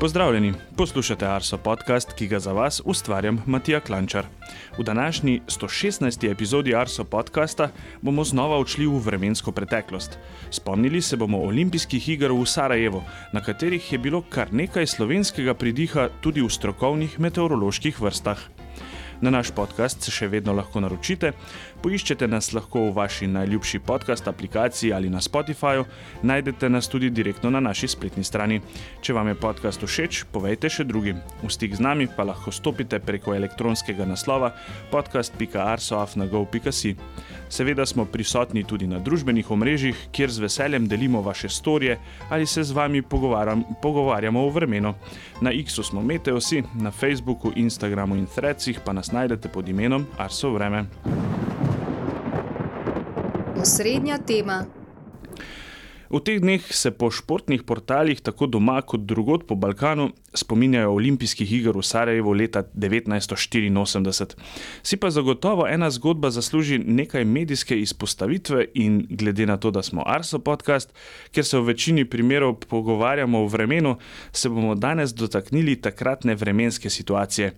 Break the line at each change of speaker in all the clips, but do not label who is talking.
Pozdravljeni, poslušate Arso podcast, ki ga za vas ustvarjam Matija Klančar. V današnji 116. epizodi Arso podcasta bomo znova odšli v vremensko preteklost. Spomnili se bomo olimpijskih iger v Sarajevo, na katerih je bilo kar nekaj slovenskega pridiha tudi v strokovnih meteoroloških vrstah. Na naš podcast se še vedno lahko naročite. Poiščete nas lahko v vaši najljubši podcast aplikaciji ali na Spotifyju, najdete nas tudi direktno na naši spletni strani. Če vam je podcast všeč, povejte še drugim. V stik z nami pa lahko stopite preko elektronskega naslova podcast.arsoafnago.si. Seveda smo prisotni tudi na družbenih omrežjih, kjer z veseljem delimo vaše storije ali se z vami pogovarjamo o vremenu. Na X-u smo Meteosi, na Facebooku, Instagramu in Threadsih pa nas najdete pod imenom Arso Vreme.
Osrednja tema.
V teh dneh se po športnih portalih, tako doma kot drugod po Balkanu, spominjajo olimpijskih iger v Sarajevu leta 1984. Si pa zagotovo ena zgodba zasluži nekaj medijske izpostavitve in glede na to, da smo Arso podcast, kjer se v večini primerov pogovarjamo o vremenu, se bomo danes dotaknili takratne vremenske situacije.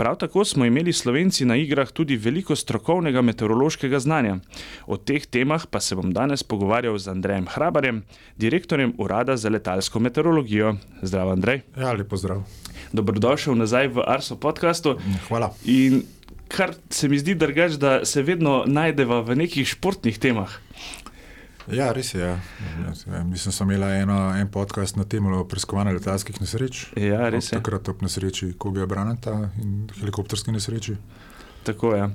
Prav tako smo imeli Slovenci na igrah tudi veliko strokovnega meteorološkega znanja. O teh temah pa se bom danes pogovarjal z Andrejem Hrabarjem, direktorjem Urada za letalsko meteorologijo. Zdravo, Andrej.
Ja, lepo zdrav.
Dobrodošel nazaj v Arso podkastu.
Hvala.
In kar se mi zdi drugač, da se vedno najdeva v nekih športnih temah.
Ja, res je. Ja. Mislim, da sem imel eno, en podcast na temo preiskovanja letalskih nesreč.
Ja, res je.
Takrat ob nesreči Kobija Branata in helikopterski nesreči.
Tako je. Uh,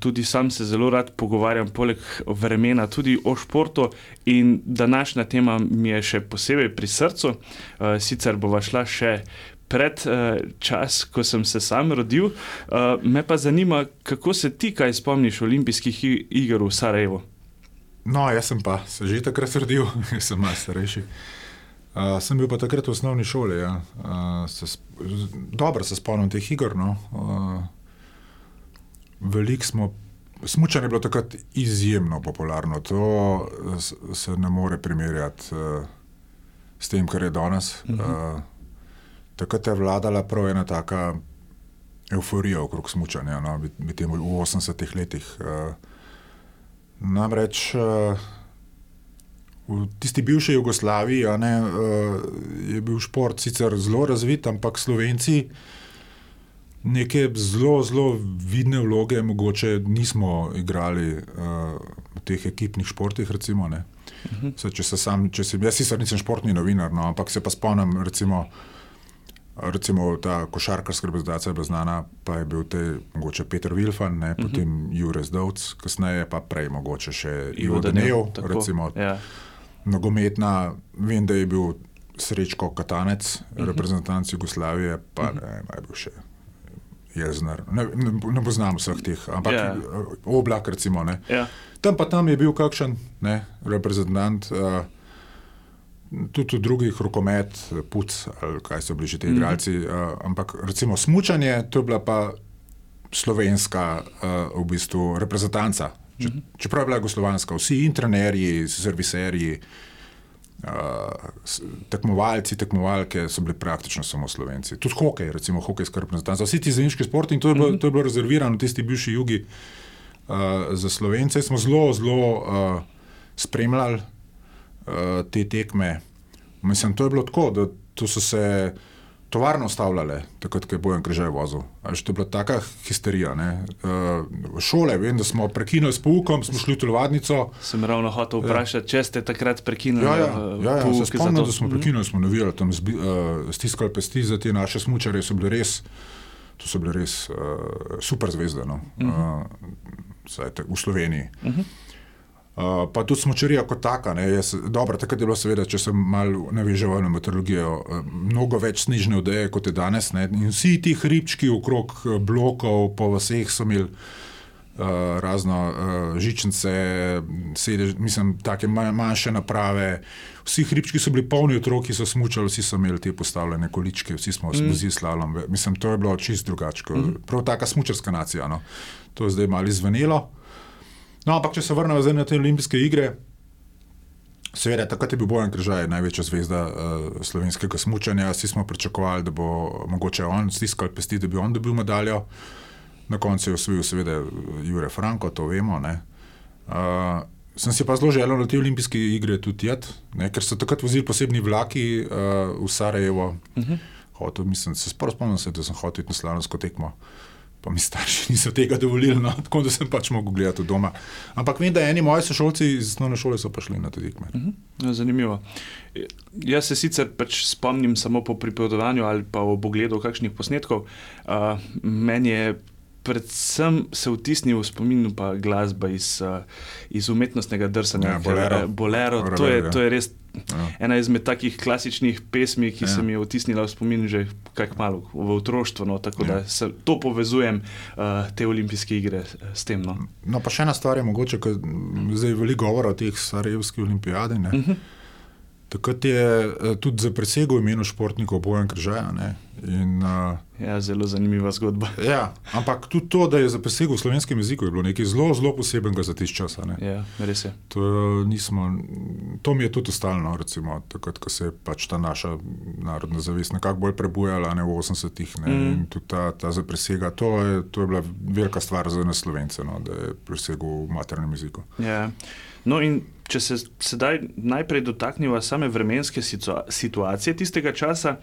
tudi sam se zelo rad pogovarjam, poleg vremena, tudi o športu. In današnja tema mi je še posebej pri srcu. Uh, sicer bova šla še pred uh, čas, ko sem se sam rodil. Uh, me pa zanima, kako se ti kaj spomniš olimpijskih iger v Sarajevu.
No, jaz sem pa se že takrat rodil, jaz sem malo starejši. Uh, sem bil pa takrat v osnovni šoli. Ja. Uh, se dobro se spomnim teh iger. No. Uh, Veliko smo, smučanje je bilo takrat izjemno popularno. To se ne more primerjati uh, s tem, kar je danes. Uh -huh. uh, takrat je vladala prav ena taka euforija okrog smučanja, no, v 80-ih letih. Uh, Namreč v tisti bivši Jugoslaviji ne, je bil šport sicer zelo razvit, ampak Slovenci neke zelo, zelo vidne vloge, mogoče nismo igrali v teh ekipnih športih. Recimo, uh -huh. Se, če se sam, če si, jaz sicer nisem športni novinar, no, ampak se pa spomnim. Recimo, Recimo ta košarkarska reprezentacija je bila znana, pa je bil te, mogoče Peter Wilfan, ne, potem uh -huh. Jurek Dovc, kasneje pa prej mogoče še Ivo Danev. Ja. Nogometna, vem, da je bil Srečko Katanec, uh -huh. reprezentant Jugoslavije, pa uh -huh. ne, ne bil še Jezner. Ne, ne, ne poznam vseh teh, ampak ja. oblak, recimo. Ja. Tam pa tam je bil kakšen ne, reprezentant. Uh, tudi v drugih rokomet, puc, ali kaj so bili že ti mm -hmm. igralci. Uh, ampak recimo smučanje, to je bila pa slovenska uh, v bistvu reprezentanca. Če, mm -hmm. Čeprav je bila jugoslovanska, vsi intrenerji, serviserji, uh, tekmovalci, tekmovalke so bili praktično samo slovenci. Tudi hokej, recimo hokejska reprezentanca, vsi ti zemljiški športi in to je, bilo, mm -hmm. to je bilo rezervirano v tisti bivši jugi uh, za slovence. Smo zelo, zelo uh, spremljali te tekme. Mislim, to je bilo tako, da so se tovarne ustavljale, takrat, ko je bojen križaj vozil. Až to je bila taka histerija. Uh, šole, vem, da smo prekinili s poukom, smo šli v telovadnico.
Sem ravno hotel vprašati, ja. če ste takrat prekinili.
Ja, ja, ja, ja se spomnim, da smo prekinili, smo navijali tam, zbi, uh, stiskali pesti za te naše smučare, so bile res. To so bile res uh, super zvezde no? uh -huh. uh, v Sloveniji. Uh -huh. Uh, pa tudi smočarija kot taka. Jaz, dobro, takrat je bilo, seveda, če sem malo naveževal na meteorologijo, uh, mnogo več snežne odeje kot je danes. Ne? In vsi ti hribčki okrog uh, blokov, po vseh so imeli uh, razno uh, žičnice, sedež, mislim, take manjše naprave. Vsi hribčki so bili polni otroki, so smučali, vsi so imeli te postavljene količke, vsi smo mm. z slalom. Mislim, to je bilo čist drugače. Mm. Prav taka smučarska nacija. No? To je zdaj malo izvenelo. No, ampak če se vrnemo na te olimpijske igre, Seveda, takrat je bil Bojan Križaj največja zvezda uh, slovenskega smučanja. Vsi smo pričakovali, da bo mogoče on stiskal pesti, da bi on dobil medaljo. Na koncu je osvojil, seveda, Jure Franko, to vemo. Uh, sem si pa zelo želel na te olimpijske igre tudi jet, ne, ker so takrat vozili posebni vlaki uh, v Sarajevo. Uh -huh. hotel, mislim, se spomnim, se, da sem hotel na slavnostno tekmo. Pa mi starši niso tega dovolili, no, tako da sem pač mogel gledati doma. Ampak vem, da eni moji sošolci iz osnovne šole so prišli na te tekme. Uh
mhm. -huh. Zanimivo. Jaz se sicer pač spomnim samo po pripovedovanju ali pa v pogledu kakšnih posnetkov. Uh, meni je predvsem se vtisnil v spomin pa glasba iz, uh, iz umetnostnega drsanja.
Ja, bolero.
bolero to, je, to je res ja. ena izmed takih klasičnih pesmi, ki ja. se mi je vtisnila v spomin že kaj malo v otroštvo. No, tako ja. da se to povezujem, uh, te olimpijske igre s tem. No.
no, pa še ena stvar je mogoče, ker zdaj je veliko govora o teh sarajevskih olimpijadih. Uh mhm. -huh. Takrat je uh, tudi za presego imenu športnikov Bojan Kržaja. In, uh,
ja, zelo zanimiva zgodba.
ja, ampak tudi to, da je za presego v slovenskem jeziku, je bilo nekaj zelo, zelo posebenega za tiš čas.
Ja, res je.
To, nismo, to mi je tudi ostalo, recimo, takrat, ko se je pač ta naša narodna zavest nekako bolj prebujala ne, v 80-ih. Mm. In tudi ta, ta za presega, to je, to je bila velika stvar za nas slovence, no, da je presegel v maternem jeziku.
Ja. No, in če se sedaj najprej dotaknemo same vremenske situacije tistega časa,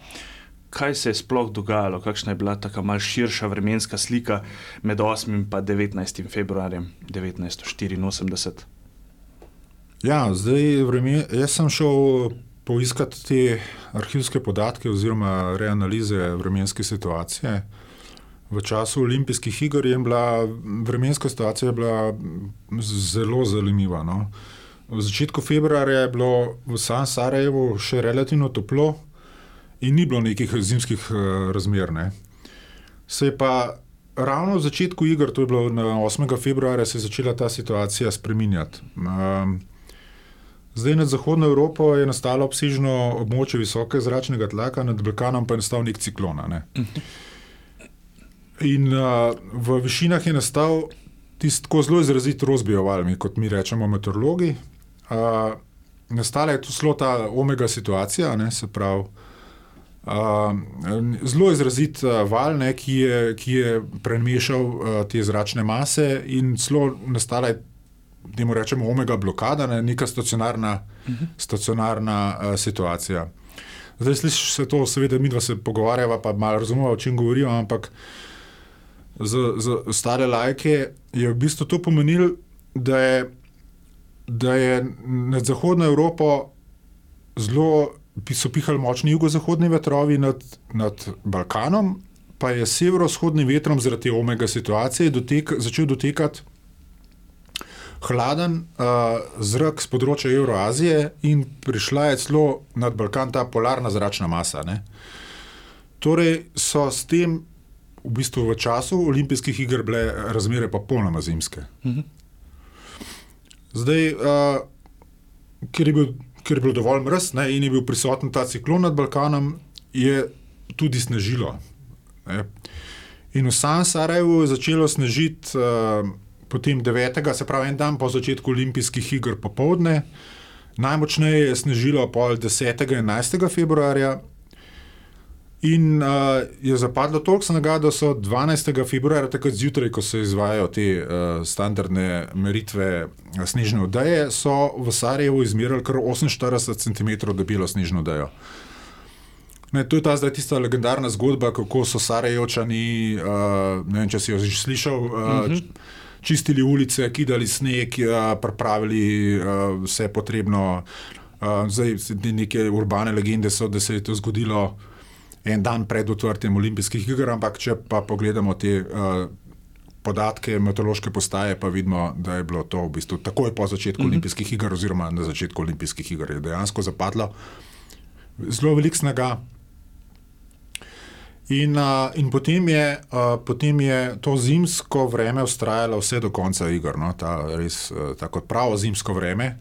kaj se je sploh dogajalo, kakšna je bila ta malce širša vremenska slika med 8 in 19. februarjem 1984.
Ja, zdaj vremen, jaz sem šel poiskati te arhivske podatke oziroma reanalize vremenske situacije. V času olimpijskih iger je bila vremenska situacija bila zelo zanimiva. No. V začetku februarja je bilo v San Sarajevu še relativno toplo, in ni bilo nekih zimskih uh, razmer. Ne. Se je pa ravno v začetku iger, to je bilo na 8. februarja, se je začela ta situacija spreminjati. Um, zdaj nad Zahodno Evropo je nastalo obsežno območje visoke zračnega tlaka, nad Balkanom pa je nastal nek ciklon. Ne. In uh, v višinah je nastal tisti tako zelo izrazit rozbijoval, kot mi rečemo, meteorologi. Uh, nastala je tu zelo ta omega situacija, ne, se pravi zelo izrazit val, ne, ki, je, ki je premešal uh, te zračne mase in zelo nastala je, da mu rečemo, omega blokada, ne, neka stacionarna, uh -huh. stacionarna uh, situacija. Zdaj slišiš se to, seveda, mi dva se pogovarjava, pa malo razumemo, o čem govorijo, ampak za, za stare lajke je v bistvu to pomenilo, da je, da je nad Zahodno Evropo zelo so pihali močni jugozahodni vetrovi nad, nad Balkanom, pa je severovzhodnim vetrom zaradi omega situacije dotek, začel dotekati hladen uh, zrak z področja Euroazije in prišla je celo nad Balkan ta polarna zračna masa. Ne. Torej so s tem, v bistvu v času olimpijskih iger, bile razmere pa polnoma zimske. Mhm. Zdaj, uh, ker je bil ker je bilo dovolj mrz ne, in je bil prisoten ta ciklon nad Balkanom, je tudi snežilo. Ne. In v San Sarajevu je začelo snežiti uh, potem 9. se pravi en dan po začetku olimpijskih iger popovdne, najmočneje je snežilo pol 10. in 11. februarja, In uh, je zapadlo toliko snega, da so 12. februarja, takrat zjutraj, ko se izvajo te uh, standardne meritve snežne odeje, so v Sarajevu izmerili kar 48 cm debelo snežno odejo. Ne, to je ta zdaj tista legendarna zgodba, kako so Sarajevčani, uh, ne vem, če si jo že slišal, uh, uh -huh. čistili ulice, kidali sneg, uh, pripravili uh, vse potrebno. Uh, zdaj neke urbane legende so, da se je to zgodilo en dan pred odprtjem olimpijskih iger, ampak če pa pogledamo te uh, podatke meteorološke postaje, pa vidimo, da je bilo to v bistvu takoj po začetku mm -hmm. olimpijskih iger, oziroma na začetku olimpijskih iger, je dejansko zapadlo zelo velik snega. In, uh, in potem, je, uh, potem je to zimsko vreme ustrajalo vse do konca iger, no? ta res uh, tako pravo zimsko vreme.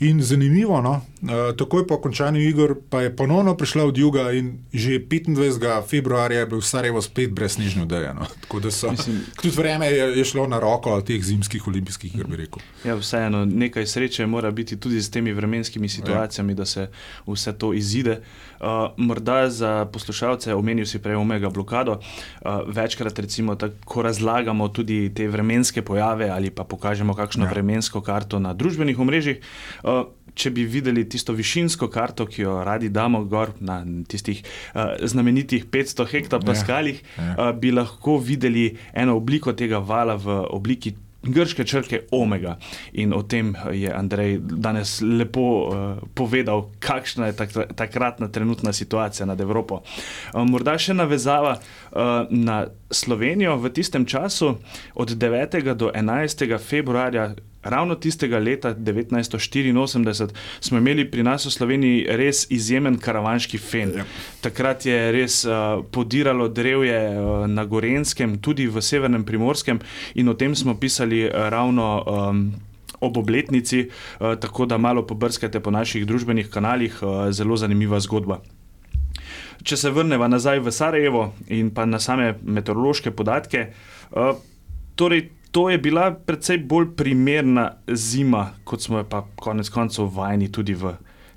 In zanimivo, no, uh, takoj po končanju iger pa je ponovno prišla od juga in že 25. februarja je bil Sarajevo spet brez snežne odeje. No. Tako da so. Mislim, tudi vreme je, je šlo na roko teh zimskih olimpijskih iger, bi rekel.
Ja, vseeno, nekaj sreče mora biti tudi s temi vremenskimi situacijami, ja. da se vse to izide. Uh, morda za poslušalce, omenil si prej omega blokado, uh, večkrat recimo tako razlagamo tudi te vremenske pojave ali pa pokažemo kakšno ja. vremensko karto na družbenih omrežjih. Uh, če bi videli tisto višinsko karto, ki jo radi damo gor na tistih uh, znamenitih 500 hektopaskalih, ja, ja. uh, bi lahko videli eno obliko tega vala v obliki. Grške črke omega. In o tem je Andrej danes lepo uh, povedal, kakšna je tak, takratna trenutna situacija nad Evropo. Uh, morda še navezava uh, na Slovenijo v tistem času, od 9. do 11. februarja ravno tistega leta 1984 smo imeli pri nas v Sloveniji res izjemen karavanški fen. Ja. Takrat je res uh, podiralo drevje uh, na Gorenskem, tudi v severnem primorskem, in o tem smo pisali uh, ravno. Um, Ob obletnici, tako da malo pobrskate po naših družbenih kanalih, zelo zanimiva zgodba. Če se vrnemo nazaj v Sarajevo in pa na same meteorološke podatke, torej to je bila precej bolj primerna zima, kot smo jo pa konec koncev vajeni tudi v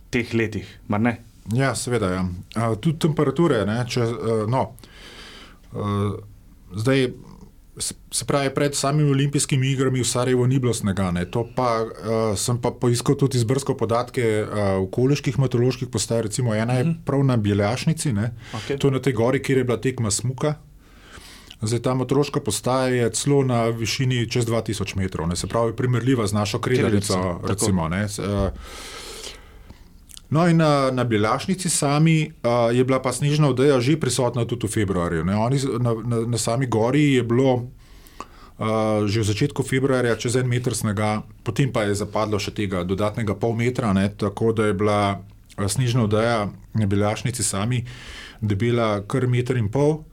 teh letih.
Ja, seveda. Ja. Uh, tudi temperature. Če, uh, no, uh, zdaj, se pravi, pred samimi olimpijskimi igrami v Sarajevo ni bilo snega. To pa uh, sem pa poiskal tudi izbrsko podatke uh, okoliških meteoroloških postaj. Recimo, ena je mhm. prav na Bjeljašnici, okay. to je na tej gori, kjer je bila tekma smuka. Zdaj, ta otroška postaja je celo na višini čez 2000 metrov, ne, se pravi, primerljiva z našo kredalico. Recimo, ne, eh, no, in na, na Belašnici sami uh, je bila pa snežna odeja že prisotna tudi v februarju. Ne, oni, na, na, na sami gori je bilo uh, že v začetku februarja čez en meter snega, potem pa je zapadlo še tega dodatnega pol metra, ne, tako da je bila snežna odeja na Belašnici sami debela kar meter in pol.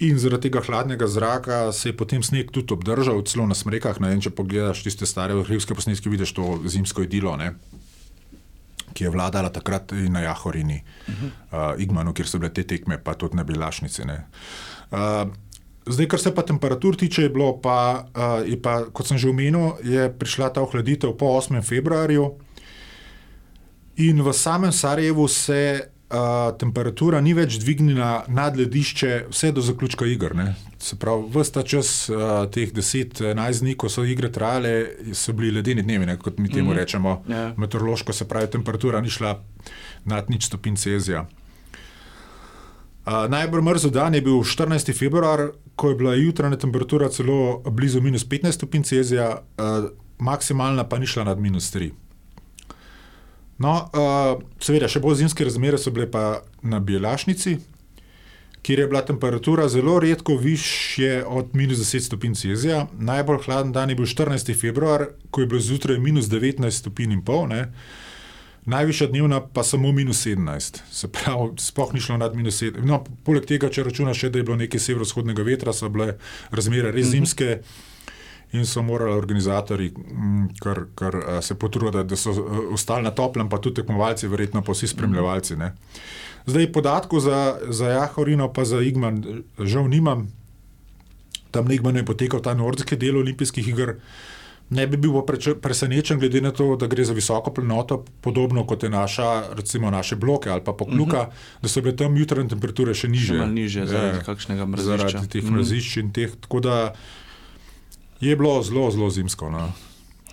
In zaradi tega hladnega zraka se je potem sneg tudi obdržal, celo na smrekah. Ne, če pogledaš tiste stare arhivske posnetke, vidiš to zimsko idilo, ne, ki je vladala takrat na Jahorini, uh -huh. uh, Igmanu, kjer so bile te tekme, pa tudi na Bilašnici. Uh, zdaj, kar se pa temperatur tiče, je bilo pa, uh, je pa, kot sem že omenil, je prišla ta ohladitev po 8. februarju. In v samem Sarajevu se uh, temperatura ni več dvignila nad ledišče, vse do zaključka iger. Ne. Se pravi, vsta čas uh, teh 10-11 dni, ko so igre trajale, so bili ledeni dnevi, ne, kot mi temu mm -hmm. rečemo. Yeah. Ja. Meteorološko se pravi, temperatura ni šla nad nič stopinj Celzija. Uh, najbolj mrzlo dan je bil 14. februar, ko je bila jutranja temperatura celo blizu minus 15 stopinj Celzija, uh, maksimalna pa ni šla nad minus 3. No, uh, seveda, še bolj zimske razmere so bile pa na Belašnici, kjer je bila temperatura zelo redko više od minus 10 stopinj Celzija. Najbolj hladen dan je bil 14. februar, ko je bilo zjutraj minus 19 stopinj in pol. Ne. Najvišja dnevna pa samo minus 17, se pravi, spoh ni šlo nad minus 7. No, poleg tega, če računaš, da je bilo nekaj severovzhodnega vetra, so bile razmere res mhm. zimske. Mm -hmm in so morali organizatori mm, kar, kar eh, se potruditi, da so eh, ostali na toplem, pa tudi tekmovalci, verjetno pa vsi spremljevalci. Ne. Zdaj podatkov za, za Jahorino, pa za Igman, žal nimam. Tam na Igmanu je potekal ta nordijski del olimpijskih iger. Ne bi bil presenečen, glede na to, da gre za visoko planoto, podobno kot je naša, recimo naše bloke ali pa pokluka, uh mhm. -huh. da so bile tam jutranje temperature še niže.
Še niže zaradi ja, kakšnega mraza.
Zaradi teh mhm. mrazišč in teh. Tako da Je bilo zelo, zelo zimsko. No.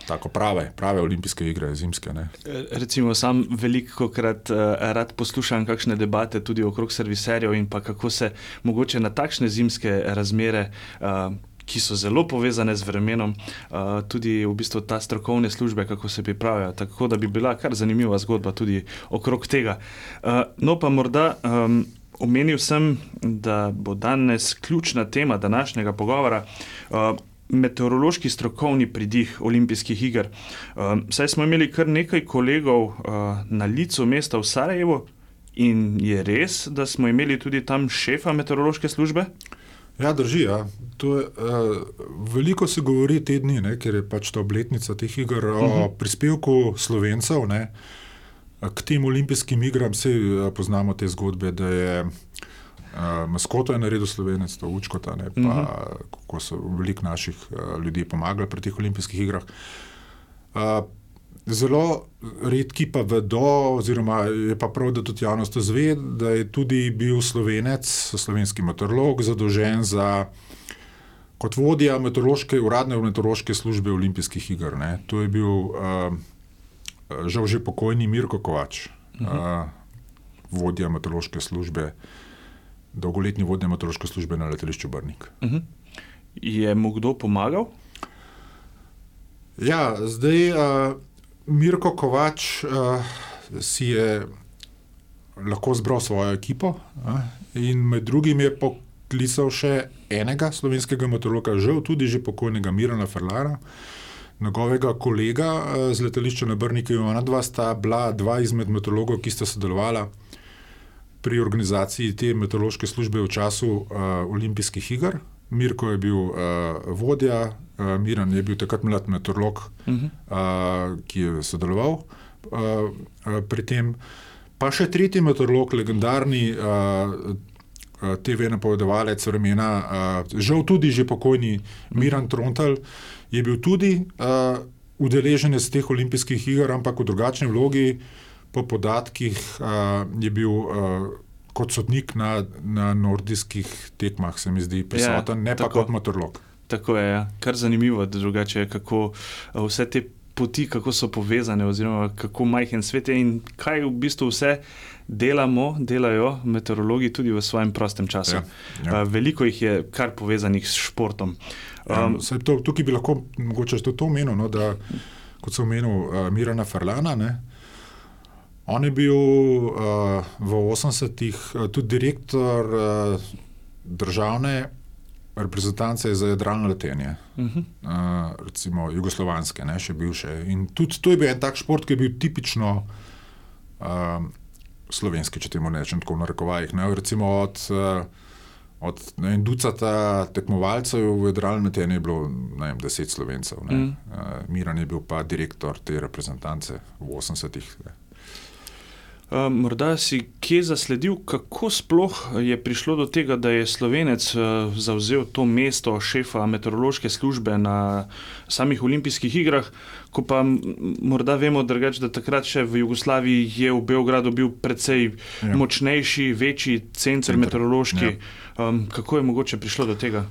Tako prave, prave olimpijske igre, zimske. Ne.
Recimo, sam veliko krat uh, rad poslušam kakšne debate tudi okrog serviserjev in pa kako se mogoče na takšne zimske razmere. Uh, Ki so zelo povezane z vremenom, uh, tudi v bistvu ta strokovne službe, kako se pripravljajo. Tako da bi bila kar zanimiva zgodba tudi okrog tega. Uh, no, pa morda um, omenil sem, da bo danes ključna tema današnjega pogovora. Uh, meteorološki strokovni pridih olimpijskih iger. Um, saj smo imeli kar nekaj kolegov uh, na licu mesta v Sarajevu, in je res, da smo imeli tudi tam šefa meteorološke službe.
Ja, drži. Ja. Je, uh, veliko se govori te dni, ne, ker je pač ta obletnica teh iger uh -huh. o mhm. prispevku slovencev ne, k tem olimpijskim igram. Vsi poznamo te zgodbe, da je uh, maskoto je naredil slovenec, to učkota, ne, pa uh mhm. -huh. kako so veliko naših uh, ljudi pomagali pri teh olimpijskih igrah. Uh, Zelo redki pa vedo, oziroma je pa prav, da tudi javnost to zve, da je tudi bil slovenec, slovenski meteorolog, zadolžen za kot vodja meteorološke, uradne meteorološke službe olimpijskih iger. Ne. To je bil uh, žal že pokojni Mirko Kovač, uh -huh. uh, vodja meteorološke službe, dolgoletni vodja meteorološke službe na letališču Brnik. Uh -huh.
Je mu kdo pomagal?
Ja, zdaj. Uh, Mirko Kovač uh, si je lahko zbral svojo ekipo uh, in med drugim je poklical še enega slovenskega motorologa, žal tudi že pokojnega Mirana Ferlara, njegovega kolega uh, z letališča na Brniki. Ona dva sta bila dva izmed motorologov, ki sta sodelovala pri organizaciji te meteorološke službe v času uh, olimpijskih iger. Mirko je bil uh, vodja, uh, Miran je bil takrat mlad meteorolog, uh -huh. uh, ki je sodeloval uh, uh, pri tem. Pa še tretji meteorolog, legendarni uh, TV napovedovalec vremena, uh, žal tudi že pokojni Miran Trontal, je bil tudi uh, udeleženec teh olimpijskih iger, ampak v drugačni vlogi, po podatkih, uh, je bil. Uh, kot sodnik na, na nordijskih tekmah, se mi zdi prisoten, ja, ne pa tako, kot motorlog.
Tako je, ja. kar zanimivo, da drugače, kako eh, vse te poti, kako so povezane, oziroma kako majhen svet je in kaj v bistvu vse delamo, delajo meteorologi tudi v svojem prostem času. Ja, ja. Veliko jih je kar povezanih s športom.
Um, ja, to, tukaj bi lahko mogoče to omenil, no, da kot sem omenil uh, Mirana Ferlana. Ne, On je bil uh, v 80-ih uh, tudi direktor uh, državne reprezentance za jadralno letenje, uh -huh. uh, recimo jugoslovanske, ne, še bivše. In tudi to je bil en tak šport, ki je bil tipično uh, slovenski, če temu rečem, tako v narekovajih. Ne, recimo od, uh, od ne, ducata tekmovalcev v jadralno letenje je bilo ne, deset slovencev. Uh -huh. uh, Miran je bil pa direktor te reprezentance v 80-ih.
Uh, morda si kje zasledil, kako sploh je prišlo do tega, da je slovenec uh, zavzel to mesto šefa meteorološke službe na samih olimpijskih igrah, ko pa morda vemo, drugač, da takrat še v Jugoslaviji je v Beogradu bil precej ja. močnejši, večji center, center. meteorološki. Ja. Um, kako je mogoče prišlo do tega?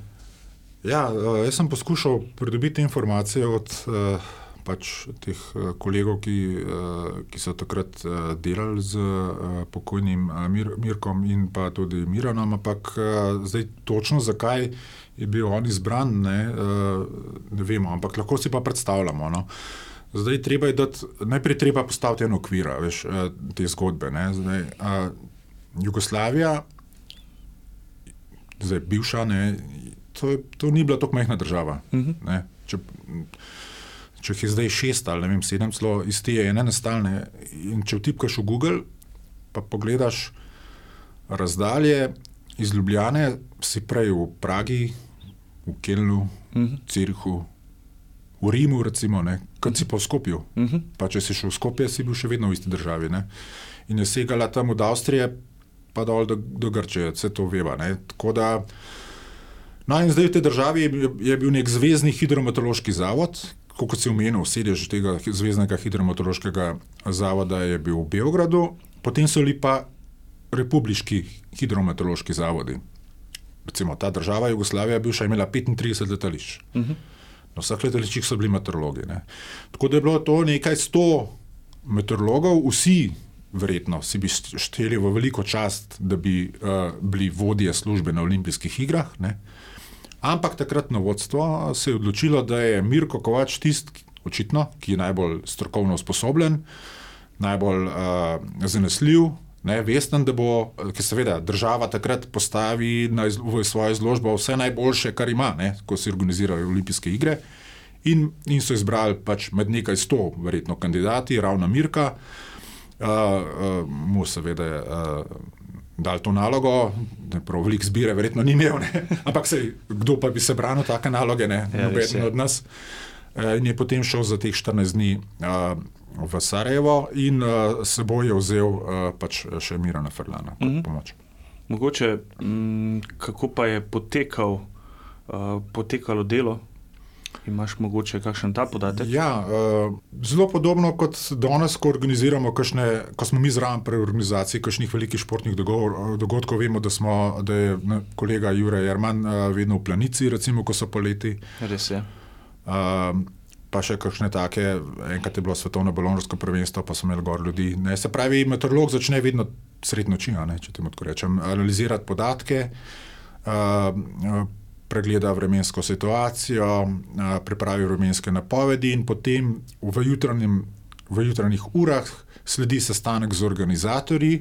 Ja, uh, jaz sem poskušal pridobiti informacije od. Uh, pač teh eh, kolegov, ki, eh, ki so takrat eh, delali z pokojnim Mir, Mirkom in pa tudi Miranom, ampak zdaj točno zakaj je bil on izbran, ne, ne vemo, ampak lahko si pa predstavljamo. No. Zdaj, treba je dati, najprej treba postaviti en okvir, veš, te zgodbe. Zdaj, a, Jugoslavija, zdaj bivša, ne, to, to ni bila tako majhna država. Uh mhm. -huh. Če, če jih je zdaj šest ali vem, sedem, celo iz te ene nastalne. In če vtipkaš v Google, pa pogledaš razdalje iz Ljubljane, si prej v Pragi, v Kelnu, v mhm. Cirhu. V Rimu, recimo, kot si pa v Skopju. Uh mhm. -huh. pa, če si šel v Skopje, si bil še vedno v isti državi. Ne? In je segala tam od Avstrije, pa dol do, do Grčije, vse to veva. No, in zdaj v tej državi je, je bil nek zvezdni hidrometeorološki zavod, kot si omenil, sedež tega Zvezdnega hidrometeorološkega zavoda je bil v Beogradu, potem so bili pa republiški hidrometeorološki zavodi. Recimo ta država Jugoslavija je bivša imela 35 letališč. Uh mhm. -huh. Na vseh letališčih so bili meteorologi. Ne. Tako da je bilo to nekaj sto meteorologov, vsi verjetno si bi šteli v veliko čast, da bi uh, bili vodje službe na olimpijskih igrah. Ne. Uh, Ampak takratno vodstvo se je odločilo, da je Mirko Kovač tisti, očitno, ki je najbolj strokovno usposobljen, najbolj uh, zanesljiv, ne, vesten, da bo, ki seveda država takrat postavi na, v svojo izložbo vse najboljše, kar ima, ne, ko se organizirajo olimpijske igre. In, in so izbrali pač med nekaj sto, verjetno, kandidati, ravno Mirka, uh, uh, mu seveda. Uh, dali to nalogo, da prav veliko zbire, verjetno ni imel, ne? ampak sej, kdo pa bi se branil take naloge, ne,
Ja, je.
noben od nas. Eh, In je potem šel za teh 14 dni uh, v Sarajevo in uh, seboj je vzel uh, pač še Mirana Ferlana kot mm -hmm. pomoč.
Mogoče, mm, kako pa je potekal, uh, potekalo delo? Imaš mogoče kakšen ta podatek?
Ja, uh, zelo podobno kot danes, ko, organiziramo kakšne, ko smo mi zraven pri organizaciji kakšnih velikih športnih dogovor, dogodkov. Vemo, da, smo, da je ne, kolega Jurek Jerman uh, vedno v planici, recimo, ko so poleti.
Res je.
Uh, pa še kakšne take, enkrat je bilo svetovno balonarsko prvenstvo, pa so imeli gor ljudi. Ne, se pravi, meteorolog začne vedno sred noči, a ne, če temu tako rečem, analizirati podatke. Uh, pregleda vremensko situacijo, a, pripravi vremenske napovedi, in potem v, jutranjem, v jutranjih urah sledi sestanek z organizatorji,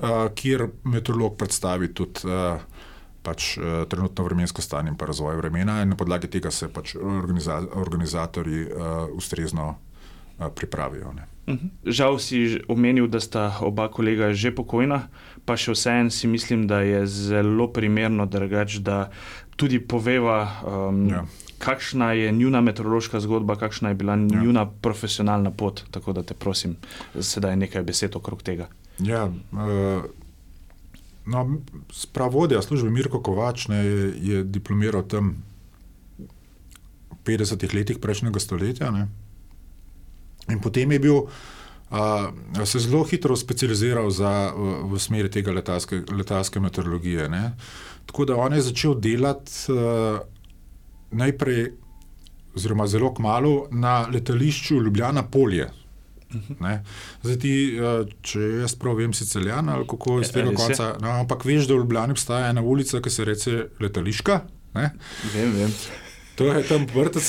a, kjer meteorolog predstavi tudi a, pač, trenutno vremensko stanje in razvoj vremena, in na podlagi tega se pač organiza, organizatorji ustrezno pripravijo. Ne.
Mhm. Žal si omenil, da sta oba kolega že pokojna, pa še vseeno si mislim, da je zelo primerno, drugač, da tudi poveva, um, ja.
Ja.
kakšna je njuna meteorološka zgodba, kakšna je bila ja. njuna profesionalna pot. Tako da te prosim, sedaj nekaj besed okrog tega.
Ja, uh, no, spravodja službe Mirko Kovač ne, je, je diplomiral tam v 50-ih letih prejšnjega stoletja. Ne. In potem je bil, uh, se zelo hitro specializiral za, v, v smeri tega letalske, letalske meteorologije. Ne. Tako da on je začel delati uh, najprej, oziroma zelo kmalo, na letališču Ljubljana Polje. Ne. Zdaj, ti, eh, če jaz prav vem, si celjan ali kako iz
Ja,
tega
je.
konca. No, ampak veš, da v Ljubljani obstaja ena ulica, ki se reče Letališka. Ne.
Vem, vem.
To je tam v vrtcu,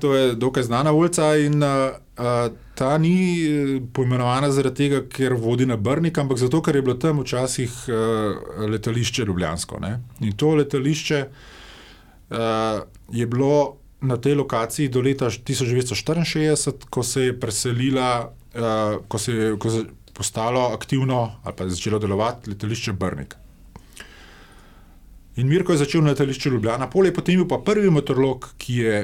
to je dokaj znana ulica. In, uh, uh, ta ni eh, poimenovana zaradi tega, ker vodi na Brnik, ampak zato, ker je bilo tam včasih uh, letališče Ljubljansko. Ne? In to letališče uh, je bilo na tej lokaciji do leta 1964, ko se je preselila, ko se je ko se je postalo aktivno ali pa je začelo delovati letališče Brnik. In Mirko je začel na letališču Ljubljana, polje potem je bil pa prvi motorlog, ki je,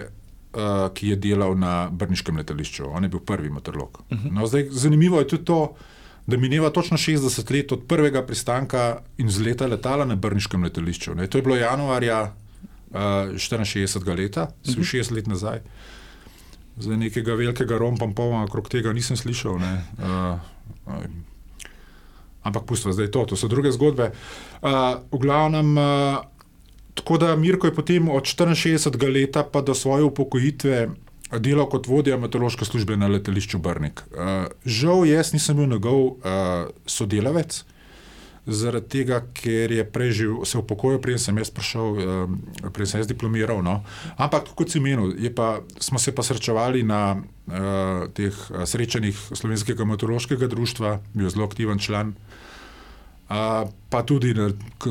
uh, ki je delal na Brniškem letališču. On je bil prvi motorlog. Uh -huh. no, zdaj, zanimivo je tudi to, da mineva točno 60 let od prvega pristanka in zleta letala na Brniškem letališču. Ne. To je bilo januarja uh, 64. leta, uh -huh. 60 let nazaj. Zdaj nekega velikega rompama okrog tega nisem slišal. Ne. Uh, Ampak pustimo zdaj to, to so druge zgodbe. Uh, v glavnem, uh, tako da Mirko je potem od 64 leta pa do svoje upokojitve delal kot vodja meteorološke službe na letališču Brnik. Uh, žal jaz nisem bil njegov uh, sodelavec, zaradi tega, ker je prej že se upokojil, preden sem jaz prišel, um, preden sem jaz diplomiral. No. Ampak, kot si menil, pa, smo se pa srečevali na uh, teh uh, srečanjih Slovenskega meteorološkega društva, bil je zelo aktiven član. Uh, pa tudi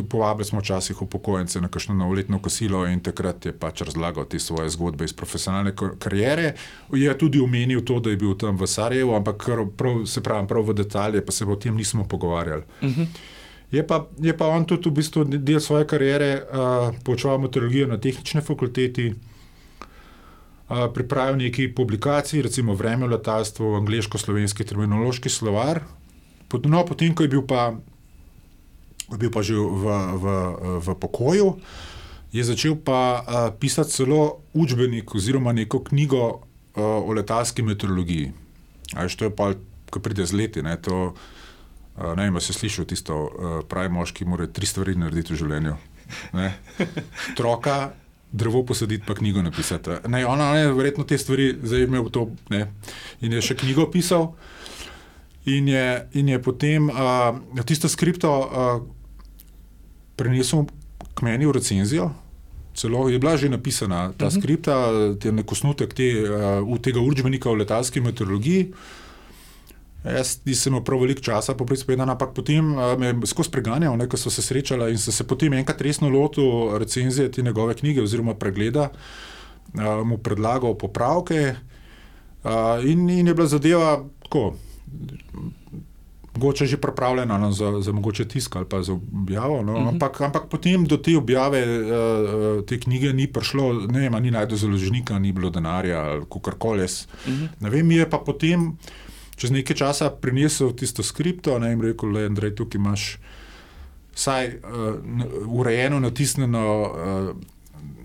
povabili smo včasih upokojence na kakšno novoletno kosilo in takrat je pač razlagal te svoje zgodbe iz profesionalne kar- kariere. Je tudi omenil to, da je bil tam v Sarajevu, ampak prav, se pravi, prav v detalje, pa se o tem nismo pogovarjali. Uh -huh. Je pa, je pa on tudi v bistvu del svoje kariere uh, poučeval meteorologijo na tehnični fakulteti, uh, pripravil nekaj publikacij, recimo Vreme v letalstvu, angliško-slovenski terminološki slovar. No, potem, ko je bil pa, bil pa že v, v, v pokoju, je začel pa uh, pisati celo učbenik oziroma neko knjigo uh, o letalski meteorologiji. Až to je pa, ko pride z leti. Ne, to, uh, ne vem, a si slišal tisto, uh, pravi moški mora tri stvari narediti v življenju. Ne. Troka, drevo posaditi, pa knjigo napisati. Ne, ona je verjetno te stvari zdaj imel to. Ne. In je še knjigo pisal. In je, in je potem uh, tisto skripto uh, prenesel k meni v recenzijo. Celo je bila že napisana ta uh -huh. skripta, te nek osnutek te, uh, tega učbenika o letalski meteorologiji. Jaz nisem imel prav veliko časa, po prispevku, ampak potem uh, me je skozi preganjal, ne, ko so se srečala in sem se potem enkrat resno lotil recenzije te njegove knjige oziroma pregleda, uh, mu predlagal popravke uh, in, in je bila zadeva tako mogoče že pripravljena no, za, za mogoče tisk ali pa za objavo. No. Uh -huh. ampak, ampak potem do te objave uh, te knjige ni prišlo, ne vem, ni najdel založnika, ni bilo denarja ali karkoli. Uh -huh. Ne vem, je pa potem čez nekaj časa prinesel tisto skripto in rekel, da je Andrej, tukaj imaš vsaj uh, urejeno, natisnjeno. Uh,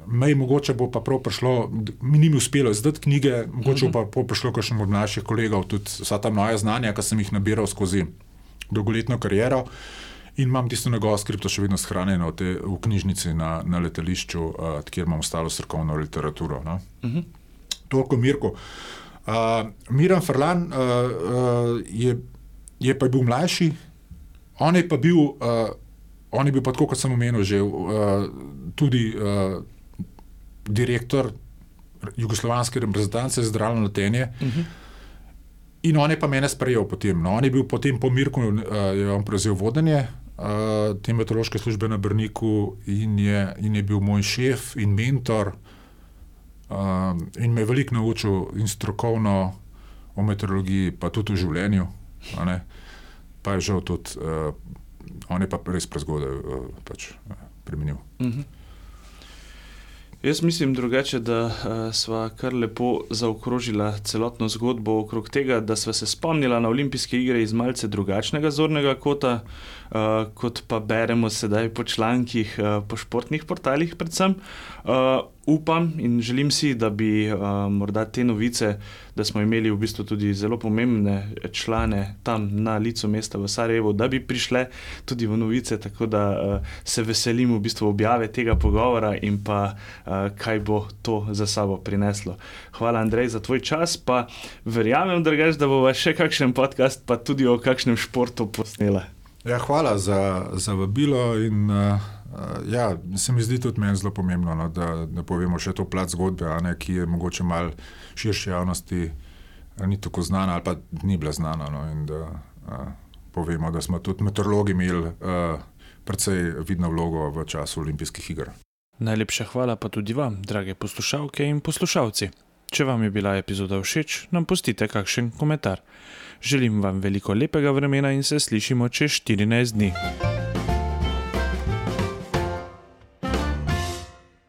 Mej, mogoče bo pa prav prišlo, mi ni uspelo izdati knjige, mogoče bo pa prišlo kakšen od naših kolegov, tudi vsa ta moja znanja, ki sem jih nabiral skozi dolgoletno kariero. In imam tisto njegovo skripto še vedno shranjeno v, te, v knjižnici na, na letališču, uh, kjer imam ostalo srkovno literaturo. No? Uh -huh. Toliko Mirko. Uh, Miran Ferlan uh, uh, je, je pa bil mlajši, on je pa bil, uh, on je bil pa tako, kot sem omenil, že uh, tudi. Uh, direktor jugoslovanske reprezentance za zdravljenje letenje. Uh -huh. In on je pa mene sprejel potem. No, on je bil potem po Mirku, uh, je on prevzel vodenje uh, te meteorološke službe na Brniku in je, in je bil moj šef in mentor. Uh, in me je veliko naučil in strokovno o meteorologiji, pa tudi o življenju. Pa je žal tudi, uh, on je pa res prezgodaj uh, pač, uh, premenil. Uh -huh.
Jaz mislim drugače, da uh, sva kar lepo zaokrožila celotno zgodbo okrog tega, da sva se spomnila na olimpijske igre iz malce drugačnega zornega kota, uh, kot pa beremo sedaj po člankih, uh, po športnih portalih predvsem. Uh, upam in želim si, da bi uh, morda te novice, da smo imeli v bistvu tudi zelo pomembne člane tam na licu mesta v Sarajevu, da bi prišle tudi v novice, tako da uh, se veselim v bistvu objave tega pogovora in pa uh, kaj bo to za sabo prineslo. Hvala, Andrej, za tvoj čas, pa verjamem, drgač, da bo še kakšen podcast, pa tudi o kakšnem športu posnela.
Ja, hvala za, za vabilo in uh... Uh, ja, se mi zdi tudi meni zelo pomembno, no, da, da povemo še to plat zgodbe, ne, ki je mogoče malo širši javnosti ni tako znana ali pa ni bila znana. No, in da uh, povemo, da smo tudi meteorologi imeli uh, precej vidno vlogo v času olimpijskih iger.
Najlepša hvala pa tudi vam, drage poslušalke in poslušalci. Če vam je bila epizoda všeč, nam pustite kakšen komentar. Želim vam veliko lepega vremena in se slišimo čez 14 dni.